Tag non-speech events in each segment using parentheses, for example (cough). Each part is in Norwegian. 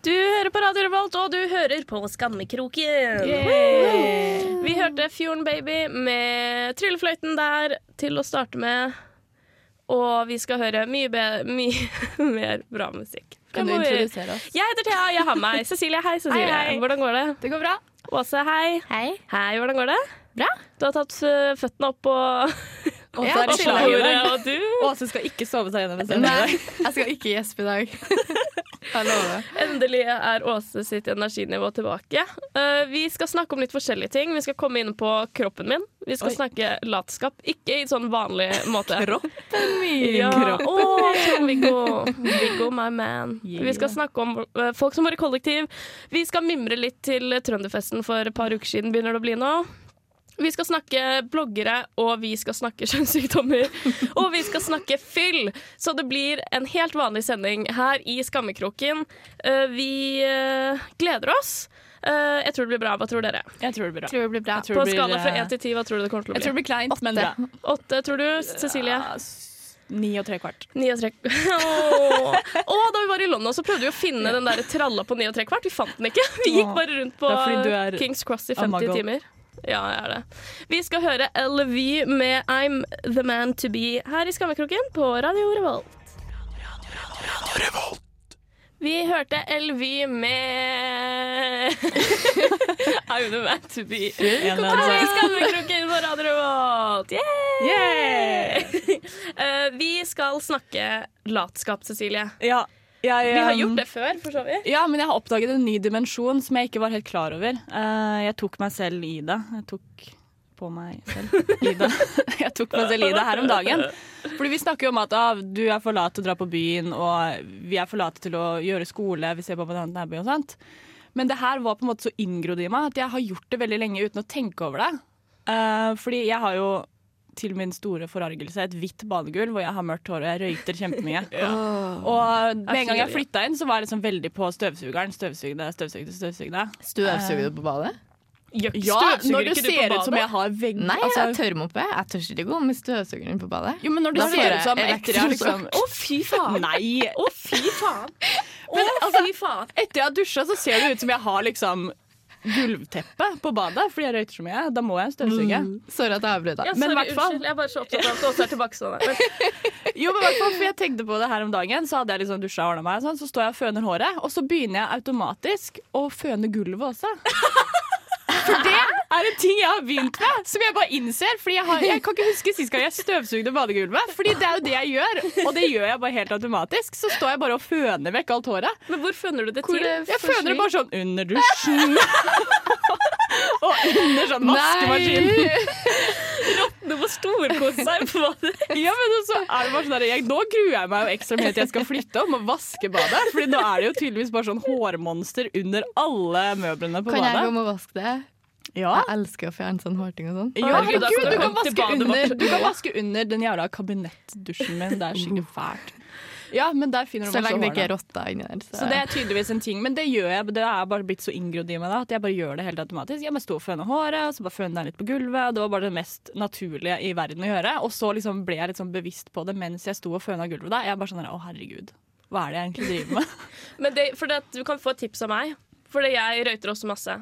Du hører på Radio Revolt, og du hører på Skammekroken. Vi hørte Fjorden Baby med tryllefløyten der til å starte med. Og vi skal høre mye, mye (laughs) mer bra musikk. Kan du introdusere oss? Jeg heter Thea, jeg har med meg (laughs) Cecilie. Hei, Cecilie. Hei, hei. Hvordan går det? Det går bra. Åse, hei. Hei. Hei, hvordan går det? Bra. Du har tatt uh, føttene opp på Åse Ja, dag. og du Åse skal ikke sove seg gjennom en Nei, (laughs) jeg skal ikke gjespe i dag. (laughs) Jeg lover. Endelig er Åse sitt energinivå tilbake. Uh, vi skal snakke om litt forskjellige ting. Vi skal komme inn på kroppen min. Vi skal Oi. snakke latskap. Ikke i sånn vanlig måte. Kroppen min. Ja. Kroppen. Trond-Viggo. Viggo, my man. Yeah. Vi skal snakke om uh, folk som bor i kollektiv. Vi skal mimre litt til Trønderfesten for et par uker siden begynner det å bli nå. Vi skal snakke bloggere, og vi skal snakke (laughs) kjønnssykdommer. Og vi skal snakke fyll! Så det blir en helt vanlig sending her i Skammekroken. Eh, vi eh, gleder oss. Eh, jeg tror det blir bra. Hva tror dere? Jeg tror det blir bra. Tror det blir bra. På blir, skala fra én 1 til 10, hva tror du det kommer til å bli? Jeg tror det blir kleint, men bra. Åtte, tror du, Cecilie? Ja, Ni og tre kvart. Ni og tre (laughs) Åh. oh. Da vi var i London, så prøvde vi å finne den der tralla på ni og tre kvart. Vi fant den ikke. Vi gikk bare rundt på Det fordi du Kings Cross i 50 timer. Ja, jeg er det. Vi skal høre LV med I'm The Man To Be her i Skammekroken på Radio Revolt. Radio Revolt Vi hørte LV med (laughs) I'm The Man To Be. Her i Skammekroken på Radio Revolt. Yeah! Yeah! uh, vi skal snakke latskap, Cecilie. Ja, jeg, Vi har um, gjort det før, for så vidt. Ja, men jeg har oppdaget en ny dimensjon som jeg ikke var helt klar over. Eh, jeg tok meg selv i det. Jeg tok på meg selv i det. (laughs) Jeg tok meg selv i det her om dagen. Fordi vi snakker jo om at ah, du er for lat til å dra på byen, og vi er for late til å gjøre skole, vi ser på hverandre nærby og sånt. Men det her var på en måte så inngrodd i meg at jeg har gjort det veldig lenge uten å tenke over det. Eh, fordi jeg har jo til min store forargelse et hvitt badegulv, hvor jeg har mørkt hår og jeg røyter kjempemye. (laughs) Og med en gang jeg flytta inn, så var jeg liksom veldig på støvsugeren. Støvsugde, støvsugde, støvsugde. Støvsuger du på badet? Ja, Ja, når du ser ut som jeg har vegg... Nei, altså, jeg tør oppe Jeg tør ikke gå med støvsugeren på badet. jo, men når du Da ser ut som etter jeg har liksom Å, fy faen! Nei! Å, fy faen! Å, fy faen! Etter jeg har dusja, så ser det ut som jeg har liksom gulvteppe på badet fordi jeg røyter så mye. Da må jeg støvsuge. Sorry at jeg avbrøt Ja, deg. Men sorry, hvert fall- unnskyld. Jeg er bare så opptatt av at Åse er tilbakestående. Men, (laughs) Jo, men i hvert fall, for jeg tenkte på det her om dagen, så hadde jeg liksom dusja og ordna meg, sånn, så står jeg og føner håret, og så begynner jeg automatisk å føne gulvet også. (laughs) For det er en ting jeg har begynt med, som jeg bare innser. Fordi jeg, har, jeg kan ikke huske sist gang jeg støvsugde badegulvet. Fordi det er jo det jeg gjør, og det gjør jeg bare helt automatisk. Så står jeg bare og føner vekk alt håret. men hvor føner du det Hvor til? Jeg føner det bare sånn under dusjen. (laughs) og under sånn vaskemaskinen. Du må storkose seg på badet. Ja, men så er det bare sånn der, jeg, Nå gruer jeg meg jo ekstra mye til jeg skal flytte og vaske badet. Fordi nå er det jo tydeligvis bare sånn hårmonster under alle møblene på Kan jeg badet. komme og vaske det? Ja, Jeg elsker å fjerne sånn hårting og sånn. ja Herregud, du du kan vaske under. Du kan vaske under den jævla kabinettdusjen min. Det er skikkelig fælt. Ja, men der finner du Så lenge det ikke er rotta inni der. Så det er tydeligvis en ting, men det gjør jeg. Det er bare blitt så inngrodd i meg da, at jeg bare gjør det helt automatisk. Jeg bare sto og føna håret, og så bare føna litt på gulvet. Det var bare det mest naturlige i verden å gjøre. Og så liksom ble jeg litt sånn bevisst på det mens jeg sto og føna gulvet. da. Jeg bare sånn å herregud, hva er det jeg egentlig driver med? (laughs) Men det, for det, du kan få et tips av meg, fordi jeg røyter også masse.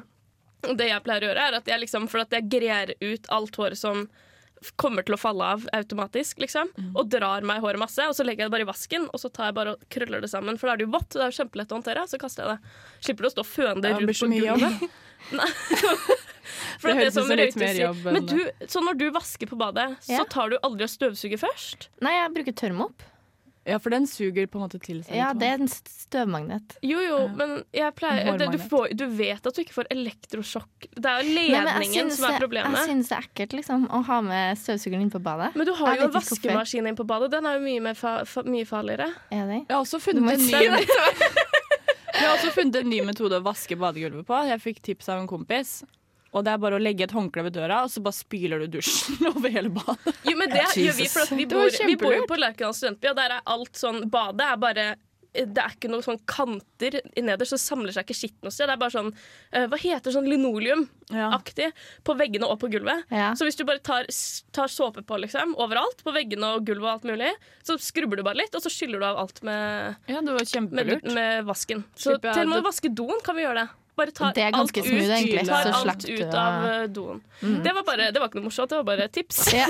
Det jeg pleier å gjøre, er at jeg liksom, for at jeg grer ut alt håret som kommer til å falle av automatisk, liksom, og drar meg håret masse, og så legger jeg det bare i vasken, og så tar jeg bare og krøller det sammen, for da er det jo vått, og det er jo kjempelett å håndtere, så kaster jeg det. Slipper du å stå og føne det rundt på gulvet. (laughs) For Det det, høres ut som litt mer jobb Men du, så når du vasker på badet, så tar du aldri og støvsuger først? Nei, jeg bruker tørrmopp. Ja, for den suger på en måte til seg Ja, det er en støvmagnet. Jo, jo, men jeg pleier, det, du, får, du vet at du ikke får elektrosjokk. Det er jo Nei, ledningen synes som er problemet. Jeg synes det er ekkelt liksom, å ha med støvsugeren inn på badet. Men du har Jeg jo en vaskemaskin inn på badet. Den er jo mye, mer fa fa mye farligere. Er det? Jeg har også funnet en ny. (laughs) Jeg har også funnet en ny metode å vaske badegulvet på. Jeg fikk tips av en kompis. Og det er bare å legge et håndkle ved døra, og så bare spyler du dusjen (laughs) over hele badet. Jo, men det gjør vi, for at vi bor, vi bor jo på Lerkendal studentby, og der er alt sånn Badet er bare det er ikke noen sånn kanter nederst, så samler seg ikke skitten noe det. Det er bare sånn eh, Hva heter sånn linoleum-aktig Ja. på veggene og på gulvet. Ja. Så hvis du bare tar, tar såpe på liksom, overalt, på veggene og gulvet og alt mulig, så skrubber du bare litt, og så skyller du av alt med, ja, det var med, med vasken. Så til og med å vaske doen kan vi gjøre det. Bare tar Det er ganske alt smooth, ut, egentlig, tar så alt du ut å- av eh, doen. Det, var bare, det var ikke noe morsomt, det var bare tips. Ja.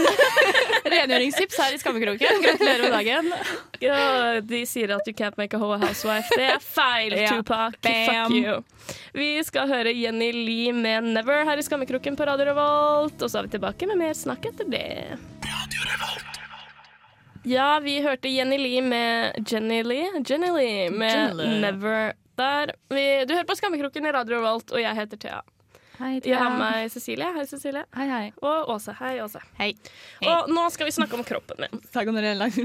(laughs) Rengjøringstips her i Skammekroken. Gratulerer med dagen. Ja, de sier at you can't make a whole housewife. Det er feil, Ja. Tupac. Bam. Fuck you. Vi skal høre Jenny Lee med 'Never' her i Skammekroken på Radio Revolt. Og så er vi tilbake med mer snakk etter det. Ja, vi hørte Jenny Lee med Jenny Lee, Jenny Lee med Jenny Lee. 'Never'. Der. Vi, du hører på Skammekroken i Radio Revolt, og jeg heter Thea. Hei, Jeg har med meg Cecilie. Hei, Cecilie. Hei, hei. Og Åse. Hei, Åse. Hei. Og nå skal vi snakke om kroppen min. Saga når det er langt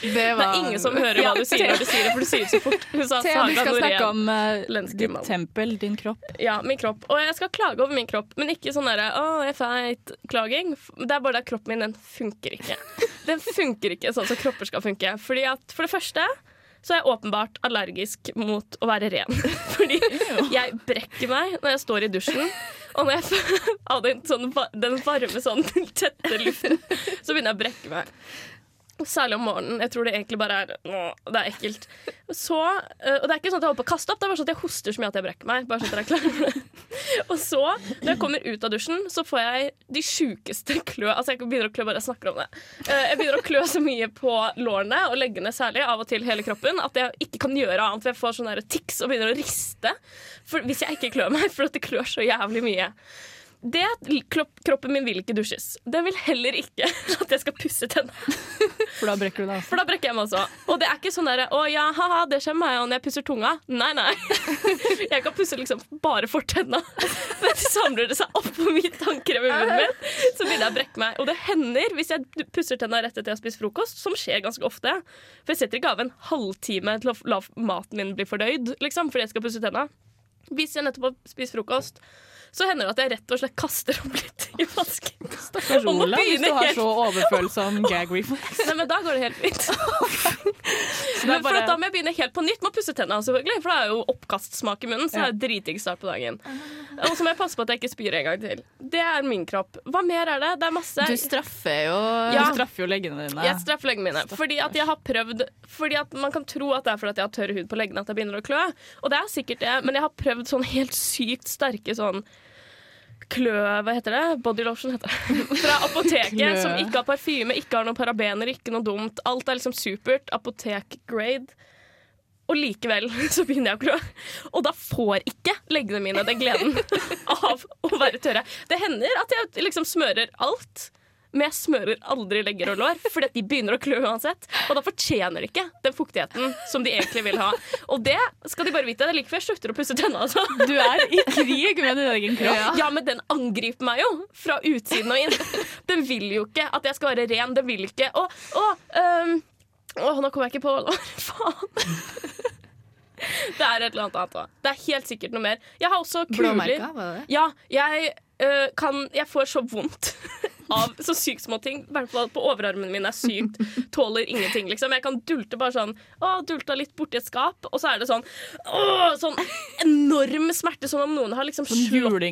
til var... Det Det er ingen som hører hva du sier når du sier det, for du sier det så fort. Hun sa Thea, du skal snakke om uh, ditt tempel, din kropp. Ja, min kropp. Og jeg skal klage over min kropp, men ikke sånn derre 'å, jeg er feit'-klaging. Det er bare at kroppen min, den funker ikke. (laughs) Den funker ikke sånn som kropper skal funke. Fordi at for det første så er jeg åpenbart allergisk mot å være ren. (laughs) Fordi jeg brekker meg når jeg står i dusjen. Og når jeg (laughs) av den, sånn, den varme, sånn tette luften, så begynner jeg å brekke meg. Særlig om morgenen. Jeg tror det egentlig bare er Åh, det er ekkelt. Så, øh, og det er ikke sånn at jeg holder på å kaste opp, det er bare sånn at jeg hoster så mye at jeg brekker meg. Bare sånn at jeg er klar. (laughs) Og så, når jeg kommer ut av dusjen, så får jeg de sjukeste klø. Altså, jeg begynner å klø bare jeg snakker om det. Eh, Jeg begynner å klø så mye på lårene og leggene særlig, av og til hele kroppen, at jeg ikke kan gjøre annet. For jeg får sånn tics og begynner å riste for, hvis jeg ikke klør meg, (laughs) for at det klør så jævlig mye. Det Kroppen min vil ikke dusjes. Den vil heller ikke (laughs) at jeg skal pusse tennene. (laughs) For da brekker du deg. For da brekker jeg meg også. Og det er ikke sånn derre 'Å ja, haha, det skjer meg når jeg pusser tunga'. Nei, nei. (laughs) Jeg kan pusse liksom bare fortenna. Men så samler det seg opp på mitt tannkrem i munnen min, så begynner jeg å brekke meg. Og det hender, hvis jeg pusser tenna rett etter jeg har spist frokost, som skjer ganske ofte For jeg setter ikke av en halvtime til å la maten min bli fordøyd, liksom, fordi jeg skal pusse tenna. Hvis jeg nettopp har spist frokost, så hender det at jeg rett og slett kaster opp litt i vasken. Stakkars Ola, hvis du har så overfølsom (laughs) gag reflex. Nei, men da går det helt fint. (laughs) det (laughs) Men for bare- Da må jeg begynne helt på nytt med å pusse tennene, selvfølgelig, for da er jo oppkastsmak i munnen. Så det er dritdigg start på dagen. Og så må jeg passe på at jeg ikke spyr en gang til. Det er min kropp. Hva mer er det? Det er masse. Du straffer jo Ja. Du straffer jo leggene dine. Jeg straffer leggene mine. Fordi at jeg har prøvd Fordi at Man kan tro at det er fordi at jeg har tørr hud på leggene at jeg begynner å klø. Og det er sikkert det, men jeg har prøvd sånn helt sykt sterke sånn Klø, hva heter det? Body lotion heter det. (laughs) Fra apoteket, som ikke har parfyme, ikke har noen parabener, ikke noe dumt. Alt er liksom supert. Apotek-grade. Og likevel (laughs) så begynner jeg å klø. Og da får ikke leggene mine den gleden (laughs) av å være tørre. Det hender at jeg liksom smører alt, men jeg smører aldri legger og lår, fordi de begynner å klø uansett. Og da fortjener de ikke den fuktigheten som de egentlig vil ha. Og det skal de bare vite. Det er like før jeg slutter å pusse tenna. Altså. Du er i krig med din egen kropp. Ja, men den angriper meg jo fra utsiden og inn. Den vil jo ikke at jeg skal være ren. Den vil ikke Å, å, um, å nå kommer jeg ikke på hva (laughs) Faen. Det er et eller annet annet òg. Det er helt sikkert noe mer. Jeg har også kuler. Blåmerka, var det? Ja, jeg øh, kan Jeg får så vondt av så sykt små ting. I hvert fall på overarmen min er sykt. Tåler ingenting, liksom. Jeg kan dulte bare sånn Å, dulta litt borti et skap, og så er det sånn Å, sånn enorm smerte, som om noen har liksom Sånn slått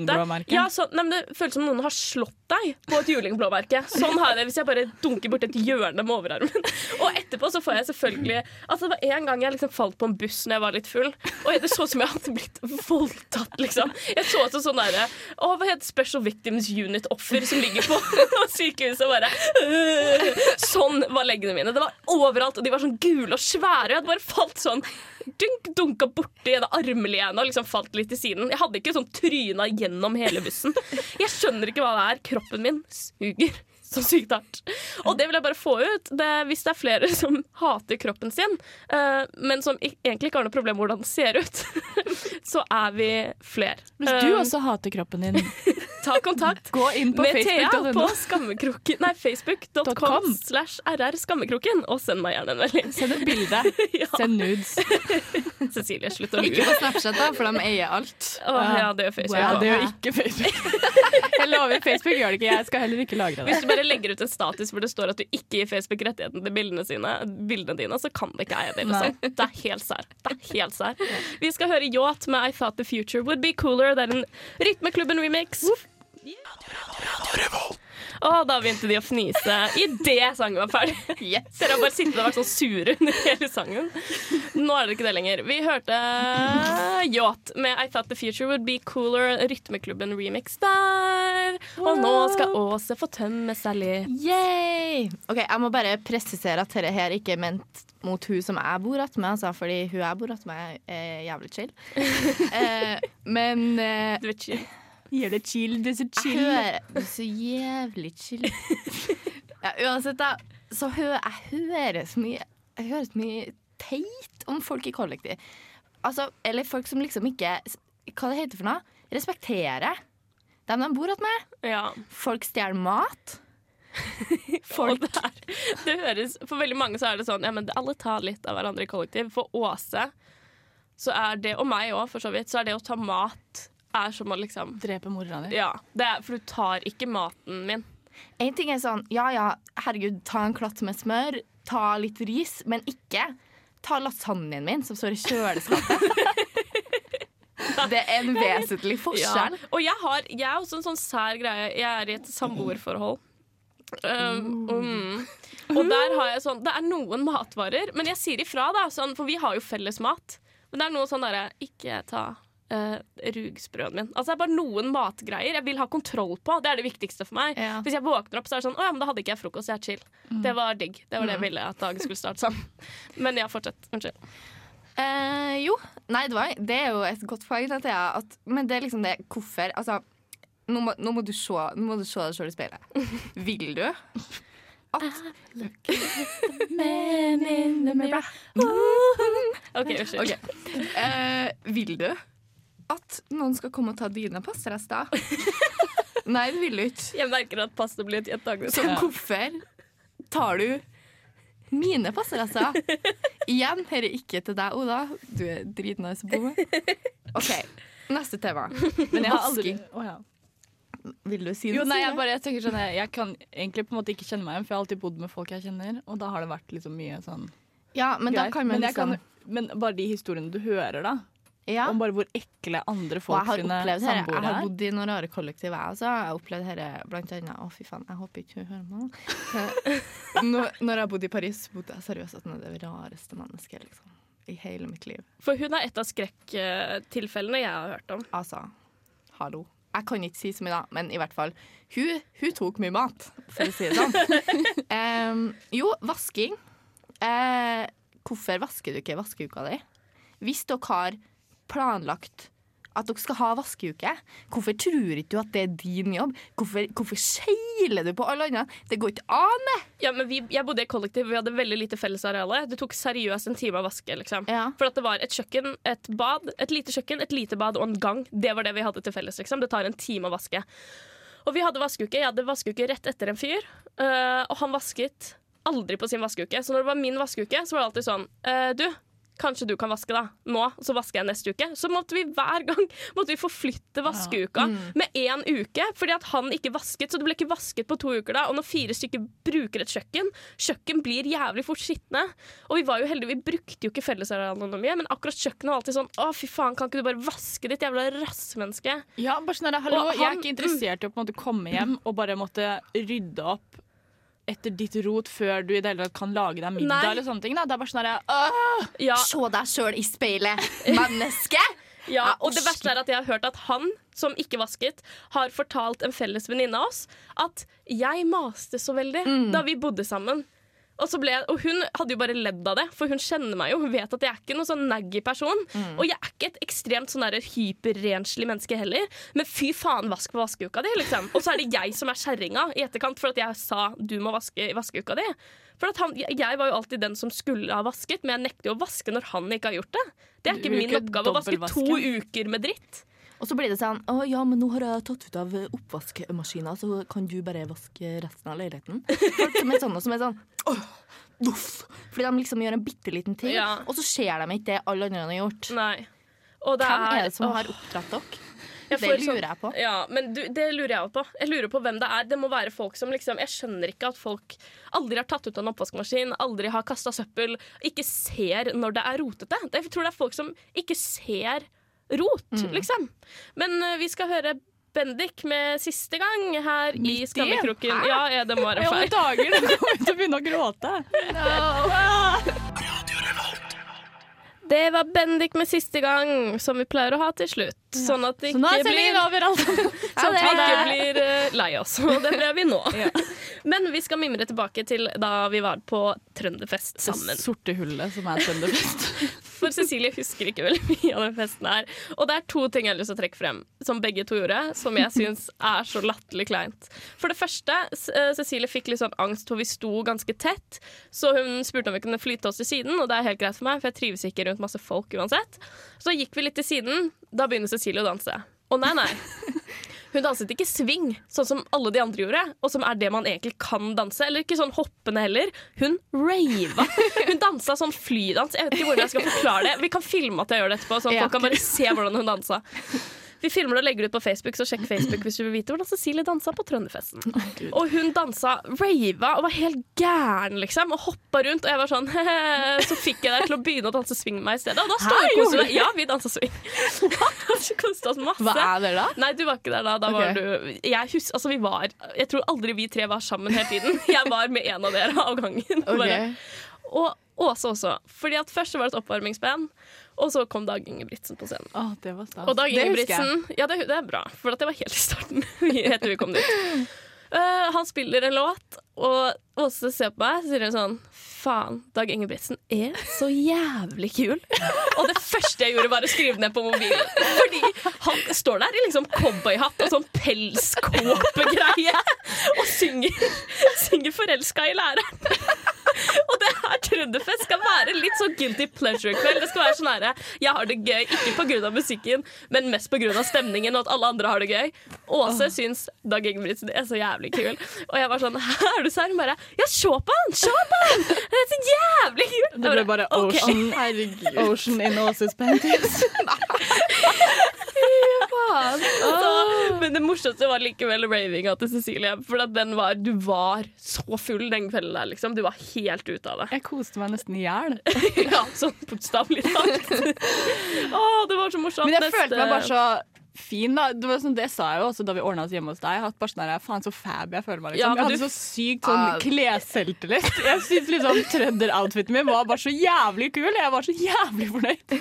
deg. Ja, så, nei, det føles som noen har slått deg på et julingblåmerke. Sånn har jeg det hvis jeg bare dunker borti et hjørne med overarmen. Og etterpå så får jeg selvfølgelig Altså, det var en gang jeg liksom falt på en buss når jeg var litt full, og det så ut som jeg hadde blitt voldtatt, liksom. Jeg så ut som sånn derre Å, hva heter Special Victims Unit-offer som ligger på (laughs) sykehuset og bare øh. Sånn var leggene mine. Det var overalt, og de var sånn gule og svære. Jeg hadde bare falt sånn dunk, dunka borti en armlene og liksom falt litt til siden. Jeg hadde ikke sånn tryna gjennom hele bussen. Jeg skjønner ikke hva det er. Kroppen min suger så sykt hardt. Og det vil jeg bare få ut. Det, hvis det er flere som hater kroppen sin, uh, men som egentlig ikke har noe problem med hvordan den ser ut, (laughs) så er vi flere. Hvis du Um, også hater kroppen din, ta kontakt Gå inn på med Thea på skammekroken Nei, facebook.com slash rr skammekroken, og send meg gjerne en melding. Send et bilde. (laughs) Ja. Send nudes. (laughs) Cecilie, slutt å Ikke på Snapchat, da, for de eier alt. Åh, ja, det gjør Facebook. Ja, det gjør ikke Facebook. (laughs) Jeg lover, Facebook gjør det ikke. Jeg skal heller ikke lagre det. Hvis du bare legger ut en status hvor det står at du ikke gir Facebook rettigheten til bildene, sine, bildene dine, så kan det ikke eie det. Liksom. Det er helt sær. Det er helt sær. Vi skal høre Yacht med I Thought The Future Would Be Cooler. Det er en Rytmeklubben-remix. Å, da begynte de å fnise idet sangen var ferdig. Dere har bare sittet og vært sånn sure under hele sangen. Nå er det ikke det lenger. Vi hørte Yacht med I Thought The Future Would Be Cooler, Rytmeklubben-remix der. Og nå skal Åse få tømme seg litt. Yay! Ok, Jeg må bare presisere at dette her ikke er ment mot hun som jeg bor attmed, altså, fordi hun jeg bor attmed, er jævlig chill. (laughs) eh, men eh, Du vet ikke. Det chill, det er så jeg hører Du er så jævlig chill. (laughs) ja, uansett, da, så hører jeg hører så mye Jeg hører så mye teit om folk i kollektiv. Altså, eller folk som liksom ikke Hva det heter for noe? Respekterer dem de bor attmed. Ja. Folk stjeler mat. (laughs) Folk. det, er, det høres, for veldig mange så er det sånn ja, men alle tar litt av hverandre i kollektiv. For Åse så er det, og meg òg, for så vidt, så er det å ta mat er som å liksom Drepe mora di. Ja, det er, for du tar ikke maten min. En ting er sånn, ja ja, herregud, ta en klatt med smør, ta litt ris, men ikke ta lasagnen min som står i kjøleskapet. (laughs) Det er en vesentlig Ja. forskjell. Og jeg, har, jeg er også en sånn sær greie. Jeg er i et samboerforhold. Um, um. Og der har jeg sånn Det er noen matvarer, men jeg sier ifra, da, sånn, for vi har jo felles mat. Men det er noe sånn derre Ikke ta uh, rugsprøen min. Altså Det er bare noen matgreier jeg vil ha kontroll på. Det er det viktigste for meg. Ja. Hvis jeg våkner opp, så er det sånn Å ja, men da hadde ikke jeg frokost. Jeg er chill. Det var digg. Det var det jeg ville at dagen skulle starte sånn. (laughs) Men ja, fortsett. Unnskyld. Uh, jo, nei, det, var, det er jo et godt poeng. At jeg, at, men det er liksom det Hvorfor? Altså, nå må, nå må du se Nå må du se deg sjøl i speilet. Vil du at (laughs) OK, unnskyld. Ok. Uh, vil du at noen skal komme og ta dine passerester? (laughs) Nei, det vil du ikke. Jeg merker at passet blir et gjentagende. Så hvorfor tar du mine passerester? Igjen, dette er ikke til deg, Oda. Du er dritnice å bo med. OK, neste tema. Men jeg har aldri oh, ja. Vil du si noe? Jo, nei, jeg, bare, jeg tenker sånn jeg, jeg kan egentlig på en måte ikke kjenne meg igjen, for jeg har alltid bodd med folk jeg kjenner, og da har det vært liksom mye sånn Ja, men da kan man men, liksom kan, men bare de historiene du hører, da, ja. om bare hvor ekle andre folk jeg har sine opplevd her. Jeg har er. bodd i noen rare kollektiv, jeg også. Jeg har opplevd dette blant annet Å, fy faen, jeg håper ikke hun hører meg. Når, (laughs) når jeg bodde i Paris, bodde jeg seriøst at hun er det rareste mennesket liksom, i hele mitt liv. For hun er et av skrekktilfellene jeg har hørt om. Altså, hallo. Jeg kan ikke si så mye, da, men i hvert fall. Hun, hun tok mye mat, for å si det sånn. (laughs) um, jo, vasking. Uh, hvorfor vasker du ikke vaskeuka di? Hvis dere har planlagt at dere skal ha vaskeuke, hvorfor tror ikke du at det er din jobb? Hvorfor, hvorfor skeiler du på alle andre? Det går ikke an! Ja, men vi, jeg bodde i kollektiv, vi hadde veldig lite fellesareale. Det tok seriøst en time å vaske. liksom. Ja. For at det var et kjøkken, et bad, et lite kjøkken, et lite bad og en gang. Det var det vi hadde til felles. liksom. Det tar en time å vaske. Og vi hadde vaskeuke. Jeg hadde vaskeuke rett etter en fyr, øh, og han vasket aldri på sin vaskeuke. Så når det var min vaskeuke, så var det alltid sånn øh, Du, kanskje du kan vaske, da. Nå, så vasker jeg neste uke. Så måtte vi hver (laughs) gang måtte vi forflytte vaskeuka med én uke, fordi at han ikke vasket. Så det ble ikke vasket på to uker da. Og når fire stykker bruker et kjøkken, kjøkken blir jævlig fort skitne. Og vi var jo heldige, vi brukte jo ikke fellesarealene mye, men akkurat kjøkkenet var alltid sånn Å, fy faen, kan ikke du bare vaske ditt jævla rassmenneske? Ja, bare sånn hallo, han, Jeg er ikke interessert i å på en måte komme hjem og bare måtte rydde opp etter ditt rot før du i det hele tatt kan lage deg middag. Nei. eller sånne ting. Da. Det er bare sånn der, Ja, Se deg sjøl i speilet, menneske! (laughs) Ja, Ja, og det verste er at jeg har hørt at han, som ikke vasket, har fortalt en felles venninne av oss at jeg maste så veldig da vi bodde sammen. Og, så ble og hun hadde jo bare ledd av det, for hun kjenner meg jo. Hun vet at jeg er ikke noen sånn naggy person. Og jeg er ikke et ekstremt sånn hyperrenslig menneske heller. Men fy faen, vask på vaskeuka di, liksom. Og så er det jeg som er kjerringa i etterkant for at jeg sa du må vaske i vaskeuka di. For at han, jeg var jo alltid den som skulle ha vasket, men jeg nekter jo å vaske når han ikke har gjort det. Det er ikke min oppgave å vaske to uker med dritt. Og så blir det sånn Å ja, men nå har jeg tatt ut av oppvaskmaskina, så kan du bare vaske resten av leiligheten. Folk som er sånn, og som er sånn Åh, voff. Fordi de liksom gjør en bitte liten ting, Ja. og så ser de ikke det alle andre har gjort. Nei. Og det Hvem er det som åh, har oppdratt dere? Det sånn- lurer jeg på. Ja, men du, det lurer jeg på. Jeg lurer på hvem det er. Det må være folk som liksom Jeg skjønner ikke at folk aldri har tatt ut en oppvaskmaskin, aldri har kasta søppel, ikke ser når det er rotete. Jeg tror det er folk som ikke ser rot, Mm. liksom. Men uh, vi skal høre Bendik med siste gang her i Midt i? Skammekroken. Hæ? Ja, ja, det må være I alle feil. dager! Nå kommer til å begynne å gråte. (laughs) Det var Bendik med siste gang, som vi pleier å ha til slutt. Sånn at det ikke (laughs) er blir over, altså. Sånn at vi ikke blir eh, lei oss. Og det ble vi nå. (laughs) Ja. (laughs) Men vi skal mimre tilbake til da vi var på Trønderfest Det sammen. sorte hullet som er Trønderfest. For Cecilie husker ikke veldig mye av den festen her. Og det er to ting jeg har lyst til å trekke frem, som begge to gjorde, som jeg syns er så latterlig kleint. For det første, eh, Cecilie fikk litt sånn angst, for vi sto ganske tett. Så hun spurte om vi kunne flytte oss til siden, og det er helt greit for meg, for jeg trives ikke rundt masse folk uansett. Så gikk vi litt til siden. Da begynner Cecilie å danse. Å nei, nei. Hun danset ikke swing, sånn som alle de andre gjorde, og som er det man egentlig kan danse. Eller ikke sånn hoppende heller. Hun rava. Hun dansa sånn flydans. Jeg vet ikke hvordan jeg skal forklare det. Vi kan filme at jeg gjør det etterpå, sånn at folk kan bare se hvordan hun dansa. Vi filmer det og legger det ut på Facebook, så sjekk Facebook hvis du vil vite hvordan Cecilie dansa på Trønderfesten. og hun dansa rava og var helt gæren, liksom, og hoppa rundt. Og jeg var sånn (laughs) Så fikk jeg deg til å begynne å danse swing med meg i stedet. Og da storkoste deg. Ja, vi dansa swing. (laughs) Vi koste oss masse. Hva er det da? Nei, du var ikke der da. da var du, jeg, hus, altså, vi var, jeg tror aldri vi tre var sammen hele tiden. (laughs) Jeg var med en av dere av gangen. Okay. Og Åse også. Fordi at Først var det et oppvarmingsband, og så kom Dag Ingebrigtsen på scenen. Å, det var stas. Og Dag Det. Ingebrigtsen Ja, det, det er bra, for det var helt i starten. (laughs) etter vi kom dit. Uh, han spiller en låt, og Åse ser på meg og sier sånn Faen, Dag Ingebrigtsen er så jævlig kul. (laughs) Og det første jeg gjorde, var å skrive ned på mobilen. Fordi han står der i liksom cowboyhatt og sånn pelskåpegreie og synger, synger 'Forelska i læreren'. (laughs) Og det her Trønderfest skal være litt sånn guilty pleasure-kveld. Det skal være sånn herre Jeg har det gøy, ikke pga. musikken, men mest pga. stemningen og at alle andre har det gøy. Åse syns Dag Ingebrigtsen er så jævlig kul. Og jeg var sånn Hæ, du sa Hun bare Ja, se på han! Se på han! Det er så jævlig kult! Det ble bare. Ocean, Herregud. ocean in Åses panties. (laughs) Så, men det morsomste var likevel ravinga til Cecilie. For at den var, du var så full den kvelden der, liksom. Du var helt ute av det. Jeg koste meg nesten i hjel. (laughs) Ja, sånn bokstavelig talt. (laughs) Å, det var så morsomt. Men jeg følte meg bare så fin, da. Det, var sånn, det sa jeg jo også da vi ordna oss hjemme hos deg. At bare sånn der, Faen, så fab jeg føler meg. Liksom. Ja, jeg hadde du- så sykt sånn uh... klesselvtillit. Jeg syns liksom trønderoutfiten min var bare så jævlig kul. Jeg var så jævlig fornøyd.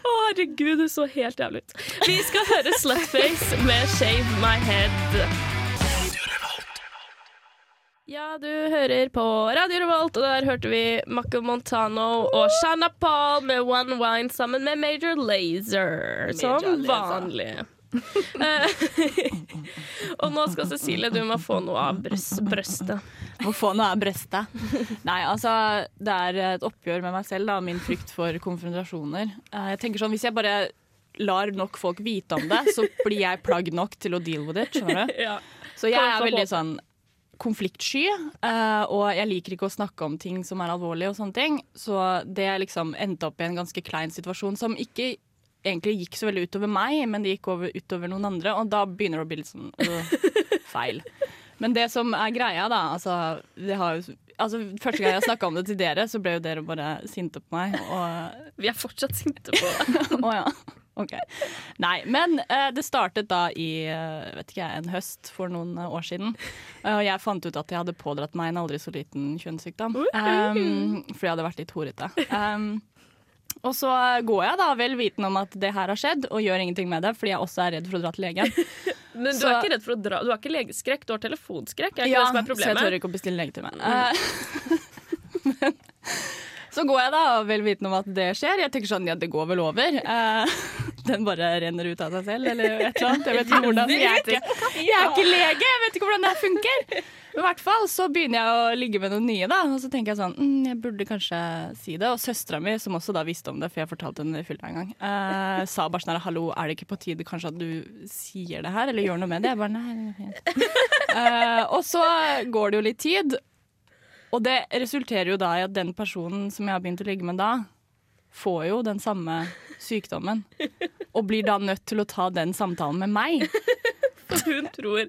Å, herregud, du så helt jævlig ut. Vi skal høre Slutface med Shave My Head. Ja, du hører på Radio Revolt, og der hørte vi Maco Montano og Shanna Paul med One Wine sammen med Major Lazer, som vanlig. Eh, (laughs) og nå skal Cecilie, du må få noe av brøstet. Må få noe av brøstet. Nei, altså, det er et oppgjør med meg selv, da. Min frykt for konfrontasjoner. Eh, Jeg tenker sånn, Hvis jeg bare lar nok folk vite om det, så blir jeg plagg nok til å deal with it. skjønner du? (laughs) Ja. Så jeg er veldig sånn konfliktsky, eh, og jeg liker ikke å snakke om ting som er alvorlige og sånne ting. Så det liksom endte opp i en ganske klein situasjon som ikke egentlig gikk så veldig utover meg, men det gikk over, utover noen andre, og da begynner det å bli litt sånn øh, (laughs) feil. Men det som er greia, da altså, det har altså Første gang jeg snakka om det til dere, så ble jo dere bare sinte på meg. Og Vi er fortsatt sinte på (laughs) deg. ja. Ok. Nei, men eh, det startet da i eh, vet ikke jeg, en høst for noen eh, år siden. Eh, og jeg fant ut at jeg hadde pådratt meg en aldri så liten kjønnssykdom. Um, fordi jeg hadde vært litt horete. Um, og så går jeg da vel vitende om at det her har skjedd, og gjør ingenting med det, fordi jeg også er redd for å dra til legen. (laughs) Men du Så- er ikke redd for å dra? Du har ikke legeskrekk, du har telefonskrekk? Er ikke det som er så jeg problemet? tør ikke å bestille legetime. Eh, (laughs) men så går jeg da vel vitende om at det skjer. Jeg tenker sånn, ja det går vel over. Eh, (laughs) den bare renner ut av seg selv, eller et eller annet. Jeg vet ikke hvordan. Jeg er ikke, jeg er ikke lege, jeg vet ikke hvordan det funker. Men i hvert fall så begynner jeg å ligge med noen nye, da. Og så tenker jeg sånn mm, Jeg burde kanskje si det. Og søstera mi, som også da visste om det, for jeg fortalte henne i fylla en gang, eh, sa bare sånn her Hallo, er det ikke på tide kanskje at du sier det her, eller gjør noe med det? Jeg bare nei, det. Eh, og så går det jo litt tid, og det resulterer jo da i at den personen som jeg har begynt å ligge med da, får jo den samme sykdommen. Og blir da nødt til å ta den samtalen med meg. For hun tror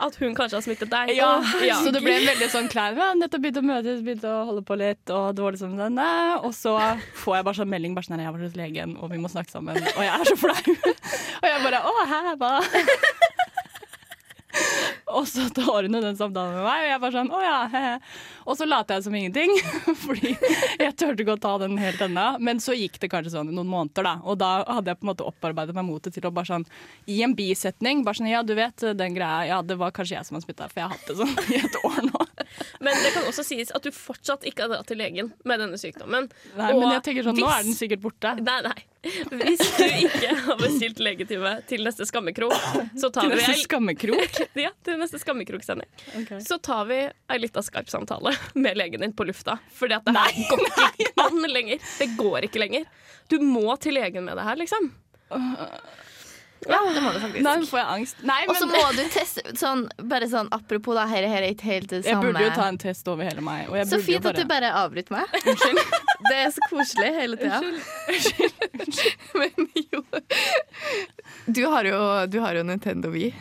at hun kanskje har smittet deg. Ja, Ja. Så det ble en veldig sånn klein ja, Nettopp begynt å møtes, begynt å holde på litt, og det var liksom sånn Og så får jeg bare sånn melding bare sånn at Jeg var hos legen, og vi må snakke sammen. Og jeg er så flau. (laughs) Og jeg bare Å, hæ, hva? Og så tar hun den samtalen med meg, og jeg bare sånn Å ja. Og så later jeg som ingenting, (laughs) fordi jeg turte ikke å ta den helt ennå. Men så gikk det kanskje sånn noen måneder, da. Og da hadde jeg på en måte opparbeidet meg motet til å bare sånn i en bisetning bare sånn Ja, du vet den greia, ja, det var kanskje jeg som har smitta, for jeg har hatt det sånn i et år nå. Men det kan også sies at du fortsatt ikke har dratt til legen med denne sykdommen. Nei, Og men jeg tenker sånn, nå er den sikkert borte. Nei, nei. Hvis du ikke har bestilt legetime til neste skammekrok, så tar vi Neste skammekrok. (laughs) ja, til neste skammekrok-sending. Så tar vi ei lita Skype-samtale med legen din på lufta. Fordi at det her går ikke an lenger. Det går ikke lenger. Du må til legen med det her, liksom. Ja, det må du faktisk. Nei, får jeg angst. Nei, Og så må du teste sånn, Bare sånn apropos, da, her, her er ikke helt det jeg burde jo ta en test over hele meg. Og jeg Så fint jo at du bare bare avbryter meg. (laughs) Det er så koselig hele tida. (laughs) Men jo Du har jo, du har jo Nintendo Wii.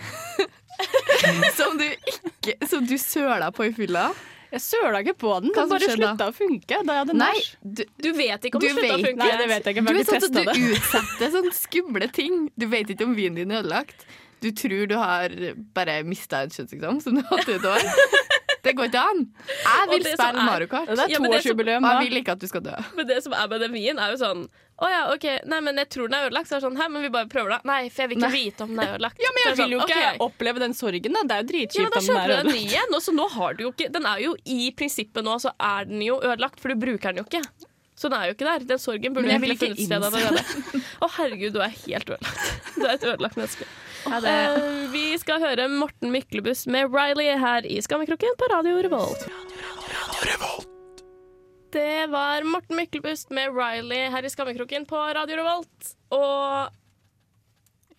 (laughs) Som du ikke Som du søla på i fylla. Jeg søla ikke på den. Den bare skjedde slutta å funke da jeg hadde nach. du, Du vet ikke om Du det slutta å funke. Nei, det vet jeg ikke. du Jeg har ikke sånn at du det. utsetter sånne skumle ting. Du vet ikke om vinen din er ødelagt. Du tror du har bare mista en kjønnssykdom som du har hatt i et år. Det går ikke an. Jeg vil det spille er- Mario Kart. Det er Ja, det toårsjubileum Og jeg vil ikke at du skal dø. Men det som er med den vinen, er jo sånn Å ja, OK, nei, men jeg tror den er ødelagt. Så er det sånn, Hæ, men vi bare prøver, da. Nei, for jeg vil ikke Nei. vite om den er ødelagt. Ja, men jeg vil jo sånn, ikke okay. oppleve den sorgen, da. Det er jo Ja, dritkjipt Da om den er du en ødelagt. ny igjen, og så nå har du jo ikke Den er jo i prinsippet nå, så er den jo ødelagt, for du bruker den jo ikke. Så den er jo ikke der. Den sorgen burde du egentlig funnet sted allerede. Å herregud, du er helt ødelagt. Du er et ødelagt menneske. Eh, vi skal høre Morten Myklebust med Riley her i Skammekroken på Radio Revolt. Det var Morten Myklebust med Riley her i Skammekroken på Radio Revolt. Og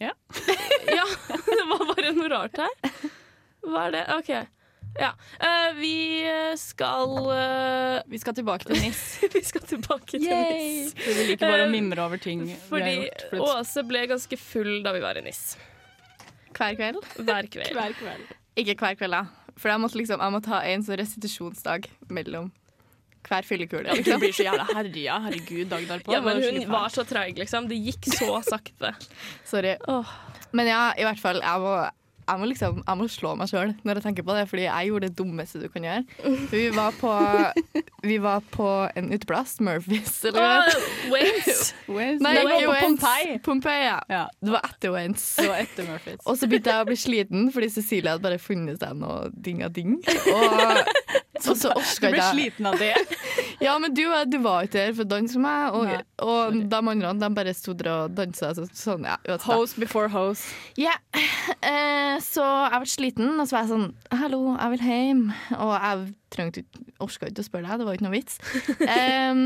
Ja. (laughs) ja, det var bare noe rart her. Hva er det? OK. Ja. Uh, vi skal uh... Vi skal tilbake til NIS. (laughs) Vi skal tilbake til NIS. Vi liker bare å mimre over ting vi har gjort. Fordi Åse ble ganske full da vi var i NIS. Hver kveld. Hver kveld. (laughs) hver kveld. Ikke hver kveld, da. For jeg måtte, liksom, jeg måtte ha en sånn restitusjonsdag mellom hver fyllekule. Ja, det Liksom. blir så jævla herja. Herregud, dag derpå. Ja, men hun var så treig, liksom. Det gikk så sakte. Sorry. Oh. Men ja, i hvert fall, jeg må, jeg må, liksom, jeg må slå meg sjøl når jeg tenker på det, fordi jeg gjorde det dummeste du kan gjøre. (laughs) Vi var på, vi var på en uteplass, Murphys, eller Wales. (laughs) Wales. Nei, var ikke på Wentz. Pompeii. Pompeii, ja. Ja, Det var etter Wentz. Og så begynte jeg å bli sliten, fordi Cecilie hadde bare funnet seg noe ding-a-ding. (laughs) Og, og så Du orka ble sliten av det. (laughs) Ja, men du, du var ikke der for å danse med meg, og, Nei, og de andre de bare sto der og dansa. Så, sånn, ja, da. Before hose. Ja, (laughs) eh, så jeg ble sliten, og så var jeg sånn Hallo, jeg vil hjem. Og jeg trengte orka ikke å spørre deg, det var ikke noe vits. (laughs) um,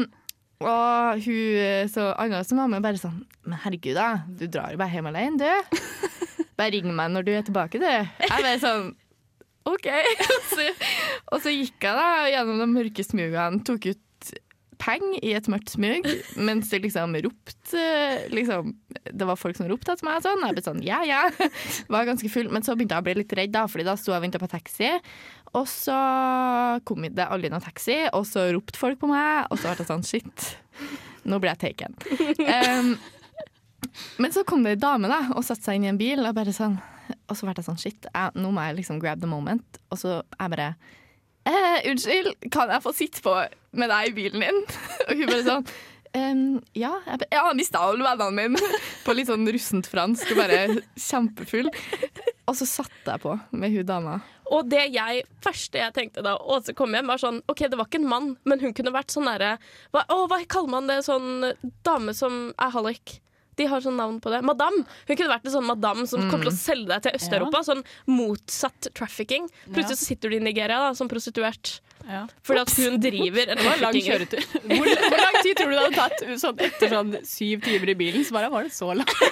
og hun så Anna som var med, bare sånn Men herregud, da. Du drar jo bare hjem alene, du. Bare ring meg når du er tilbake, du. Jeg bare sånn OK. Og (laughs) så, og så gikk jeg da gjennom de mørke smugene, tok ut peng i et mørkt smug, mens det liksom ropte liksom, Det var folk som ropte etter meg og sånn. Jeg ble sånn ja, ja. (laughs) Var ganske full. Men så begynte jeg å bli litt redd, da, Fordi da sto jeg og venta på taxi. Og så kom det aldri noen taxi, og så ropte folk på meg, og så ble jeg sånn shit. Nå ble jeg taken. (laughs) Um, men så kom det ei dame da, og satte seg inn i en bil, og, bare sånn, (laughs) og så ble jeg sånn shit, jeg, nå må jeg liksom grab the moment. Og så jeg bare eh, Unnskyld, kan jeg få sitte på med deg i bilen din? (laughs) og hun bare sånn «Ehm, ja, jeg, jeg mista alle vennene mine (laughs) på litt sånn russent fransk og bare kjempefull. Og så satte jeg på med hun dama. Og det jeg, første jeg tenkte da Åse kom hjem, var sånn OK, det var ikke en mann, men hun kunne vært sånn derre hva, hva kaller man det? Sånn dame som er hallik. De har sånn navn på det. Madame. Hun kunne vært en sånn madame som kommer til å selge deg til Øst-Europa. Sånn motsatt trafficking. Plutselig så sitter du i Nigeria da, som prostituert. Ja. Fordi at hun driver en lang kjøretur. (laughs) Hvor, hvor lang tid tror du det hadde tatt sånn, etter sånn syv timer i bilen? Så bare var det så langt. (laughs)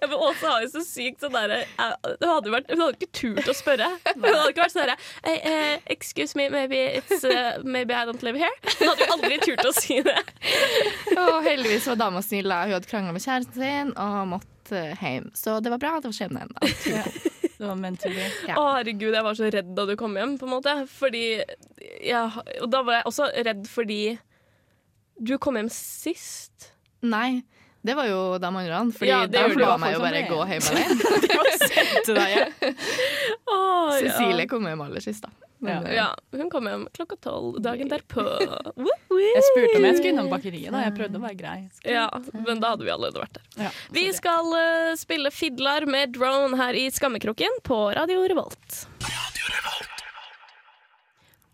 Ja, men Åse har jo så sykt sånn derre Hun hadde, ikke turt å spørre. Hun hadde ikke vært sånn derre hey, eh, Excuse me, maybe, it's, uh, maybe I don't live here. Hun hadde jo aldri turt å si det. (laughs) Og heldigvis var dama snill. Hun hadde krangla med kjæresten sin og måtte hjem. Så det var bra. Det var skjebnen. Det var meant to be. Ja. Å, herregud, jeg var så redd da du kom hjem, på en måte. Fordi jeg, Og da var jeg også redd fordi du kom hjem sist. Nei, det var jo de andre. Fordi Ja, det de ba meg jo bare gå hjem alene. (laughs) (laughs) Cecilie kom hjem aller sist, da. Men, Ja. eh, Ja, hun kom hjem klokka tolv dagen derpå. (laughs) Jeg spurte om jeg skulle innom bakeriet. da Jeg prøvde å være grei. Ja, men da hadde vi allerede vært der. Ja, Vi skal uh, spille Fidlar med Drone her i Skammekroken på Radio Revolt.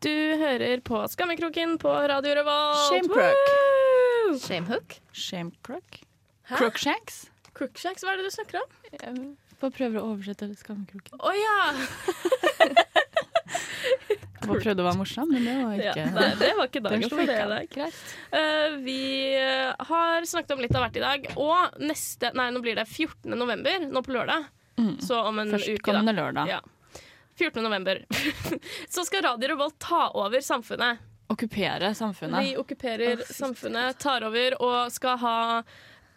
Du hører på Skammekroken på Radio Revolt. Shamecrook. Shamehook? Shamecrook? Crookshanks? Crookshanks, hva er det du snakker om? Jeg bare prøver å oversette skammekroken. Å ja! (laughs) Bare prøvde å være morsom, men det var ja! ikke Nei, det var ikke dagen for det i dag. Eh, vi eh, har snakket om litt av hvert i dag, og neste Nei, nå blir det 14. november, nå på lørdag. Mm. Så om en uke, da. Lørdag. Ja. 14. november. (laughs) så skal Radio Revolt ta over samfunnet. Okkupere samfunnet. Vi okkuperer samfunnet, tar over og skal ha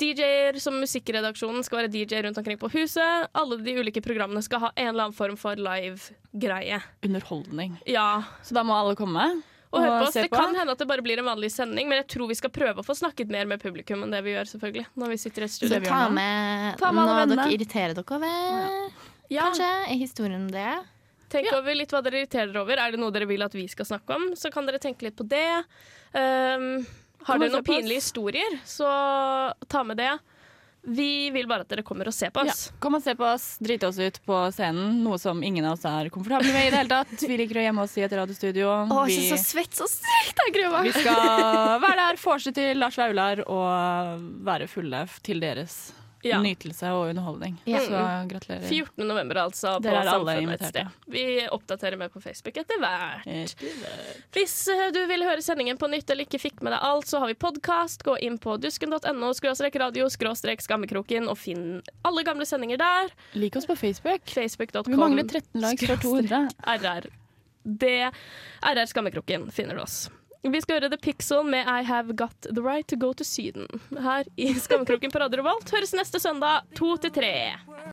DJ-er som musikkredaksjonen skal være DJ rundt omkring på huset. Alle de ulike programmene skal ha en eller annen form for live-greie. Underholdning. Ja, Så da må alle komme og hør på oss. se Det kan hende at det bare blir en vanlig sending, men jeg tror vi skal prøve å få snakket mer med publikum enn det vi gjør, selvfølgelig. Når vi sitter i et studio. Så Ta med, Ta med noe vennene. dere irriterer dere over. Ja, Kanskje er historien om det. tenk over litt hva dere irriterer dere over. Er det noe dere vil at vi skal snakke om, så kan dere tenke litt på det. Um, har dere noen pinlige historier, så ta med det. Vi vil bare at dere kommer og ser på Ja. oss. Kom og se på oss, drite oss ut på scenen, noe som ingen av oss er komfortable med i det hele tatt. Vi liker å gjemme oss i et radiostudio. Å, vi, så svett, så sykt! Jeg gruer vi skal være der, vorse til Lars Vaular og være fulle til deres Ja. nytelse og underholdning. Ja. Så gratulerer. 14. november, altså. Dere er alle invitert. Vi oppdaterer mer på Facebook etter hvert. Eh, Hvis eh, du vil høre sendingen på nytt eller ikke fikk med deg alt, så har vi podkast. Gå inn på dusken.no skråstrek radio skråstrek skammekroken og finn alle gamle sendinger der. Lik oss på Facebook. Facebook.com. Vi mangler 13 likes for 200. RR. Det RR Skammekroken finner du oss. Vi skal høre The Pixel med I Have Got The Right To Go To Syden her i Skammekroken på Radio Revolt. Høres neste søndag to til tre.